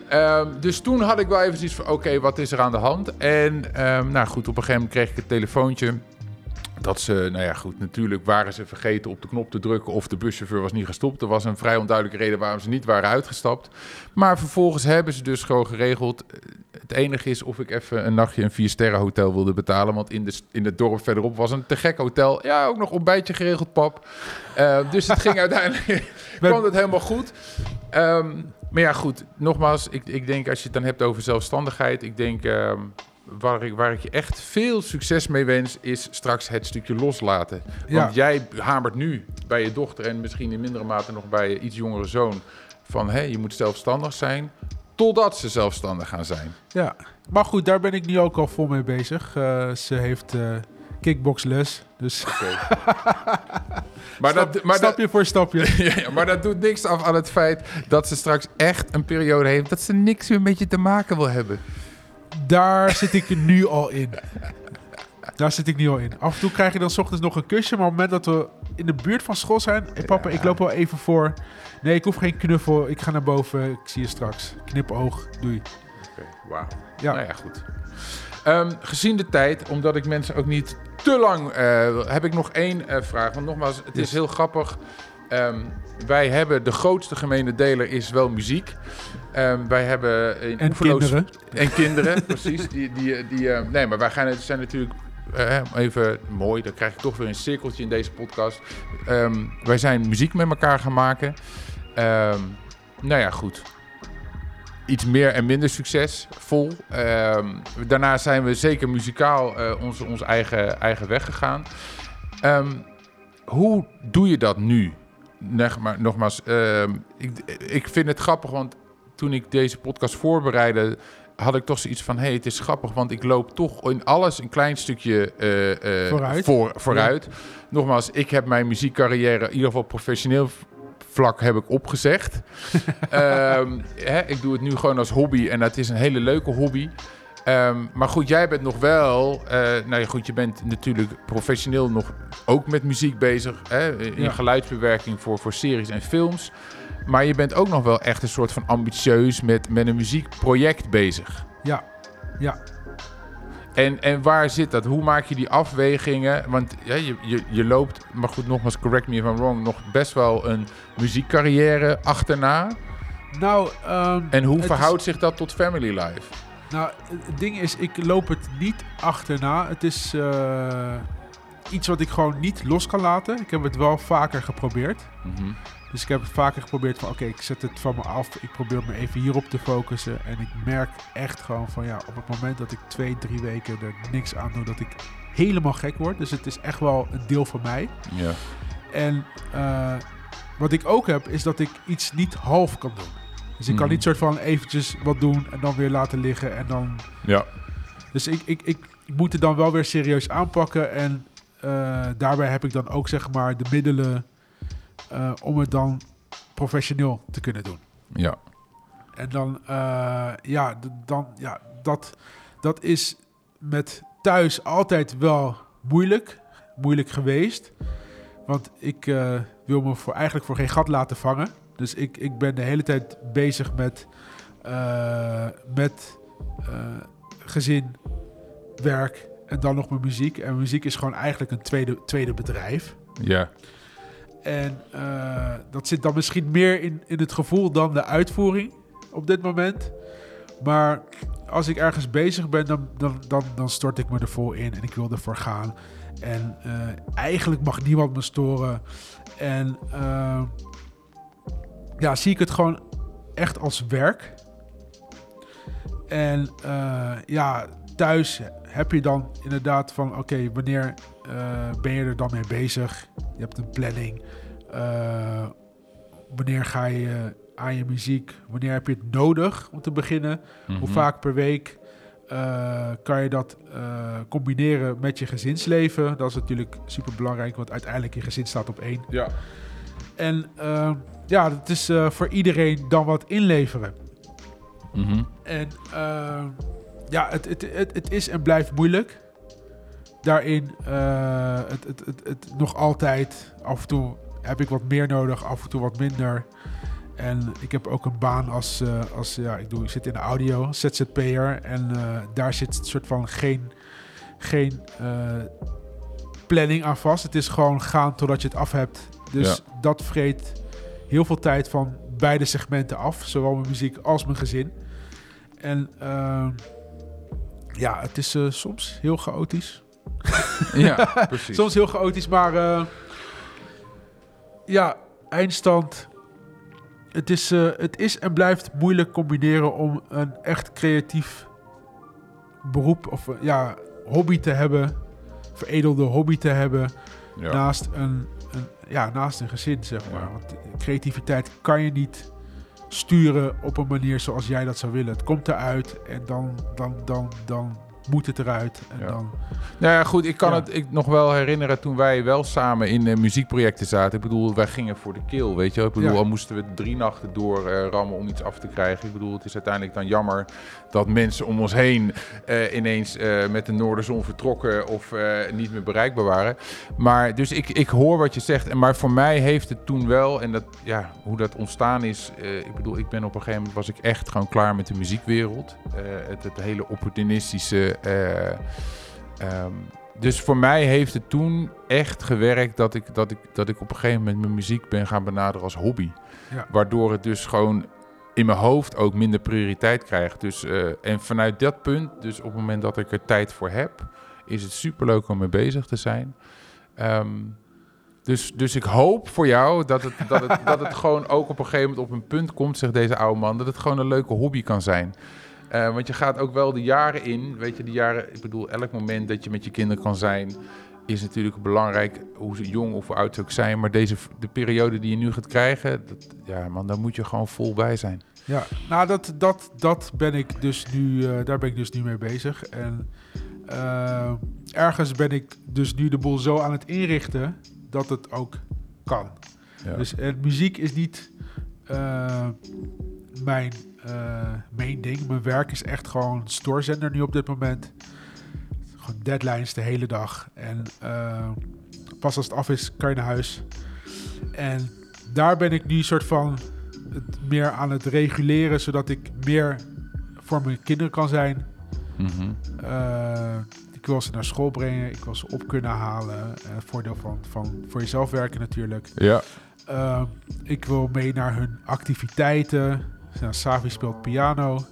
Ehm, dus toen had ik wel even zoiets van, oké, wat is er aan de hand? En ehm, nou goed, op een gegeven moment kreeg ik het telefoontje dat ze, nou ja, goed, natuurlijk waren ze vergeten op de knop te drukken of de buschauffeur was niet gestopt. Er was een vrij onduidelijke reden waarom ze niet waren uitgestapt. Maar vervolgens hebben ze dus gewoon geregeld. Het enige is of ik even een nachtje een vier sterren hotel wilde betalen. Want in, de, in het dorp verderop was een te gek hotel. Ja, ook nog ontbijtje geregeld, pap. Uh, dus het ging [laughs] uiteindelijk, kwam het helemaal goed. Um, maar ja, goed, nogmaals, ik, ik denk als je het dan hebt over zelfstandigheid. Ik denk... Um, waar ik, waar ik je echt veel succes mee wens, is straks het stukje loslaten. Want jij hamert nu bij je dochter en misschien in mindere mate nog bij je iets jongere zoon van hé, je moet zelfstandig zijn, totdat ze zelfstandig gaan zijn. Ja, maar goed, daar ben ik nu ook al vol mee bezig. Uh, ze heeft uh, kickboxles, dus... Okay. [laughs] maar Stap, dat, maar stapje voor stapje. [laughs] ja, maar dat doet niks af aan het feit dat ze straks echt een periode heeft dat ze niks meer met je te maken wil hebben. Daar zit ik nu al in. Daar zit ik nu al in. Af en toe krijg je dan s ochtends nog een kusje. Maar op het moment dat we in de buurt van school zijn. Hey papa, ik loop wel even voor. Nee, ik hoef geen knuffel. Ik ga naar boven. Ik zie je straks. Knipoog. Doei. Oké, okay, wauw. Ja. Nou ja, goed. Um, gezien de tijd, omdat ik mensen ook niet te lang... Uh, heb ik nog één uh, vraag. Want nogmaals, het is heel grappig. Um, wij hebben de grootste gemene deler is wel muziek. Um, wij hebben in en kinderen. En kinderen, [laughs] precies. Die, die, die, uh, nee, maar wij gaan, zijn natuurlijk uh, even mooi. Dan krijg ik toch weer een cirkeltje in deze podcast. Um, wij zijn muziek met elkaar gaan maken. Um, nou ja, goed. Iets meer en minder succesvol. Um, daarna zijn we zeker muzikaal uh, onze, onze eigen, eigen weg gegaan. hoe doe je dat nu? Nogmaals, ik, ik vind het grappig, want toen ik deze podcast voorbereidde, had ik toch zoiets van: hey, het is grappig, want ik loop toch in alles een klein stukje uh, uh, vooruit. Voor, vooruit. Nogmaals, ik heb mijn muziekcarrière, in ieder geval professioneel vlak, heb ik opgezegd. um, [laughs] hè, ik doe het nu gewoon als hobby en dat is een hele leuke hobby. Um, maar goed, jij bent nog wel. Uh, nou ja, goed, je bent natuurlijk professioneel nog ook met muziek bezig. Hè, in ja. geluidsbewerking voor, voor series en films. Maar je bent ook nog wel echt een soort van ambitieus met, met een muziekproject bezig. Ja, ja. En, en waar zit dat? Hoe maak je die afwegingen? Want ja, je, je, je loopt, maar goed, nogmaals, correct me if I'm wrong, nog best wel een muziekcarrière achterna. Nou, um, en hoe verhoudt zich dat tot family life? Nou, het ding is, ik loop het niet achterna. Het is uh, iets wat ik gewoon niet los kan laten. Ik heb het wel vaker geprobeerd. Mm -hmm. Dus ik heb vaker geprobeerd van oké, ik zet het van me af. Ik probeer me even hierop te focussen. En ik merk echt gewoon van ja, op het moment dat ik twee, drie weken er niks aan doe, dat ik helemaal gek word. Dus het is echt wel een deel van mij. Ja. En uh, wat ik ook heb, is dat ik iets niet half kan doen. Dus ik kan mhm. niet soort van eventjes wat doen en dan weer laten liggen en dan... Ja. Dus ik, ik, ik moet het dan wel weer serieus aanpakken en uh, daarbij heb ik dan ook zeg maar de middelen uh, om het dan professioneel te kunnen doen. Ja. En dan, uh, ja, dan, ja dat, dat is met thuis altijd wel moeilijk, moeilijk geweest. Want ik uh, wil me voor, eigenlijk voor geen gat laten vangen. Dus ik, ik ben de hele tijd bezig met, met gezin, werk en dan nog mijn muziek. En muziek is gewoon eigenlijk een tweede, tweede bedrijf. Ja. En uh, dat zit dan misschien meer in, in het gevoel dan de uitvoering op dit moment. Maar als ik ergens bezig ben, dan, dan, dan, stort ik me er vol in en ik wil ervoor gaan. En uh, eigenlijk mag niemand me storen. En uh, ja, zie ik het gewoon echt als werk. En ja, thuis heb je dan inderdaad van oké, okay, wanneer ben je er dan mee bezig? Je hebt een planning. Uh, wanneer ga je aan je muziek? Wanneer heb je het nodig om te beginnen? Hoe mhm. vaak per week? Uh, kan je dat combineren met je gezinsleven? Dat is natuurlijk super belangrijk, want uiteindelijk je gezin staat op één. Ja. En ja, het is voor iedereen dan wat inleveren. Mm En ja, het, het, het, het is en blijft moeilijk. daarin. Eh, het, het, het, het nog altijd. Af en toe heb ik wat meer nodig, af en toe wat minder. En ik heb ook een baan als, eh, als ja, ik, doe, ik zit in de audio, ZZP'er. En eh, daar zit een soort van geen, geen planning aan vast. Het is gewoon gaan totdat je het af hebt. Dus dat vreet heel veel tijd van beide segmenten af. Zowel mijn muziek als mijn gezin. En ehm, ja, het is eh, soms heel chaotisch. [laughs] Ja, precies. Soms heel chaotisch, maar eh, ja, eindstand. Het is, eh, het is en blijft moeilijk combineren om een echt creatief beroep of ja, hobby te hebben, veredelde hobby te hebben, ja. naast, een, een, ja, naast een gezin, zeg maar. Ja. Want creativiteit kan je niet sturen op een manier zoals jij dat zou willen. Het komt eruit en dan, dan, dan, dan moet het eruit. En Ja. dan, Nou ja, goed, ik kan Ja. het ik nog wel herinneren toen wij wel samen in eh, muziekprojecten zaten. Ik bedoel, wij gingen voor de kill, weet je wel. Ik bedoel, Ja. al moesten we drie nachten door eh, rammen om iets af te krijgen. Ik bedoel, het is uiteindelijk dan jammer dat mensen om ons heen eh, ineens met de noorderzon vertrokken of niet meer bereikbaar waren. Maar dus ik, ik hoor wat je zegt. En Maar voor mij heeft het toen wel, en dat, ja, hoe dat ontstaan is. ik bedoel, ik ben op een gegeven moment was ik echt gewoon klaar met de muziekwereld. Het, het hele opportunistische. Eh, ehm, dus voor mij heeft het toen echt gewerkt dat ik, dat, ik, dat ik op een gegeven moment mijn muziek ben gaan benaderen als hobby. Ja. Waardoor het dus gewoon in mijn hoofd ook minder prioriteit krijgt. Dus, eh, en vanuit dat punt, dus op het moment dat ik er tijd voor heb, is het superleuk om mee bezig te zijn. Ehm, dus, dus ik hoop voor jou dat het, dat, het, dat het [laughs] gewoon ook op een gegeven moment op een punt komt, zegt deze oude man, dat het gewoon een leuke hobby kan zijn. Eh, want je gaat ook wel de jaren in, weet je, de jaren, ik bedoel, elk moment dat je met je kinderen kan zijn, is natuurlijk belangrijk, hoe ze jong of hoe oud ze ook zijn. Maar deze, de periode die je nu gaat krijgen, dat, ja man, daar moet je gewoon vol bij zijn. Ja, nou dat, dat, dat ben ik dus nu, eh, daar ben ik dus nu mee bezig. En eh, ergens ben ik dus nu de boel zo aan het inrichten dat het ook kan. Ja. Dus en muziek is niet eh, mijn eh, main ding. Mijn werk is echt gewoon stoorzender nu op dit moment. Gewoon deadlines de hele dag. En eh, pas als het af is, kan je naar huis. En daar ben ik nu soort van het meer aan het reguleren, zodat ik meer voor mijn kinderen kan zijn. Mhm. Eh, ik wil ze naar school brengen, ik wil ze op kunnen halen. Eh, voordeel van, van voor jezelf werken natuurlijk. Ja, Eh, ik wil mee naar hun activiteiten. Nou, Savi speelt piano.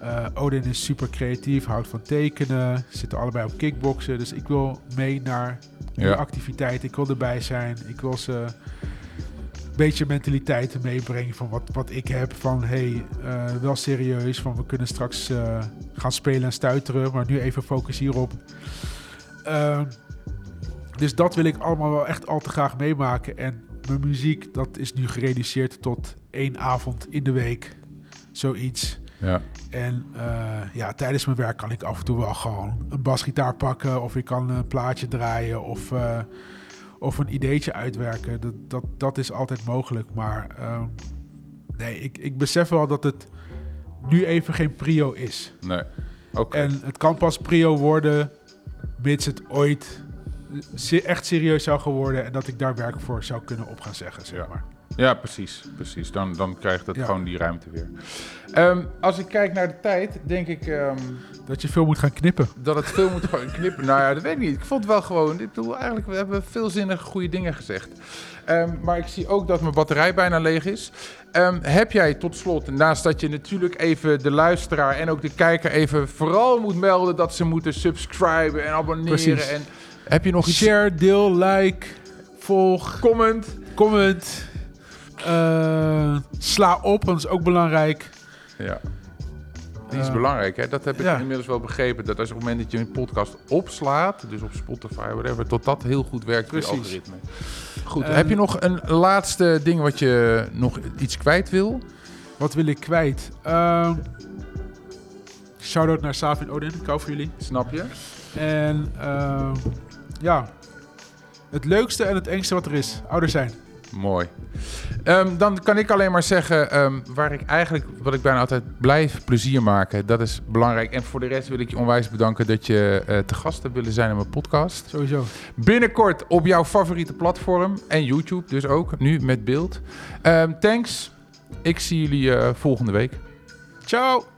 Eh, Odin is super creatief, houdt van tekenen. Zitten allebei op kickboksen. Dus ik wil mee naar die Ja. activiteiten. Ik wil erbij zijn. Ik wil ze een beetje mentaliteiten meebrengen van wat, wat ik heb. Van hey, eh, wel serieus. Van we kunnen straks eh, gaan spelen en stuiteren. Maar nu even focus hierop. Ehm, dus dat wil ik allemaal wel echt al te graag meemaken. En mijn muziek, dat is nu gereduceerd tot één avond in de week. Zoiets. ja. En eh, ja, tijdens mijn werk kan ik af en toe wel gewoon een basgitaar pakken. Of ik kan een plaatje draaien. Of, eh, of een ideetje uitwerken. Dat, dat, dat is altijd mogelijk. Maar ehm, nee, ik, ik besef wel dat het nu even geen prio is. Nee. Oké. En het kan pas prio worden mits het ooit echt serieus zou gaan worden en dat ik daar werk voor zou kunnen op gaan zeggen, zeg Ja. maar. Ja, precies. precies. Dan, dan krijgt het Ja. gewoon die ruimte weer. Ehm, als ik kijk naar de tijd, denk ik ehm, Dat je veel moet gaan knippen. dat het veel moet gewoon knippen. Nou ja, dat weet ik niet. Ik vond het wel gewoon... Ik bedoel, eigenlijk, we hebben veelzinnige goede dingen gezegd. Ehm, maar ik zie ook dat mijn batterij bijna leeg is. Heb jij tot slot, naast dat je natuurlijk even de luisteraar en ook de kijker even vooral moet melden dat ze moeten subscriben en abonneren. Precies. En heb je nog iets? Share, deel, like, volg, Comment. comment. eh, sla op, dat is ook belangrijk. Ja. Die is Eh, belangrijk, hè? Dat heb ik ja. inmiddels wel begrepen. Dat als op het moment dat je een podcast opslaat, dus op Spotify, whatever, tot dat heel goed werkt voor je Precies. algoritme. Goed, Ehm, heb je nog een laatste ding wat je nog iets kwijt wil? Wat wil ik kwijt? Ehm Shout-out naar Saaf en Odin, ik hou van jullie. Snap je? En ehm, ja, het leukste en het engste wat er is, ouder zijn. Mooi. Ehm, dan kan ik alleen maar zeggen, ehm, waar ik eigenlijk, wat ik bijna altijd blijf plezier maken, dat is belangrijk. En voor de rest wil ik je onwijs bedanken dat je eh, te gast hebt willen zijn in mijn podcast. Sowieso. Binnenkort op jouw favoriete platform en YouTube dus ook, nu met beeld. Ehm, thanks. Ik zie jullie eh, volgende week. Ciao.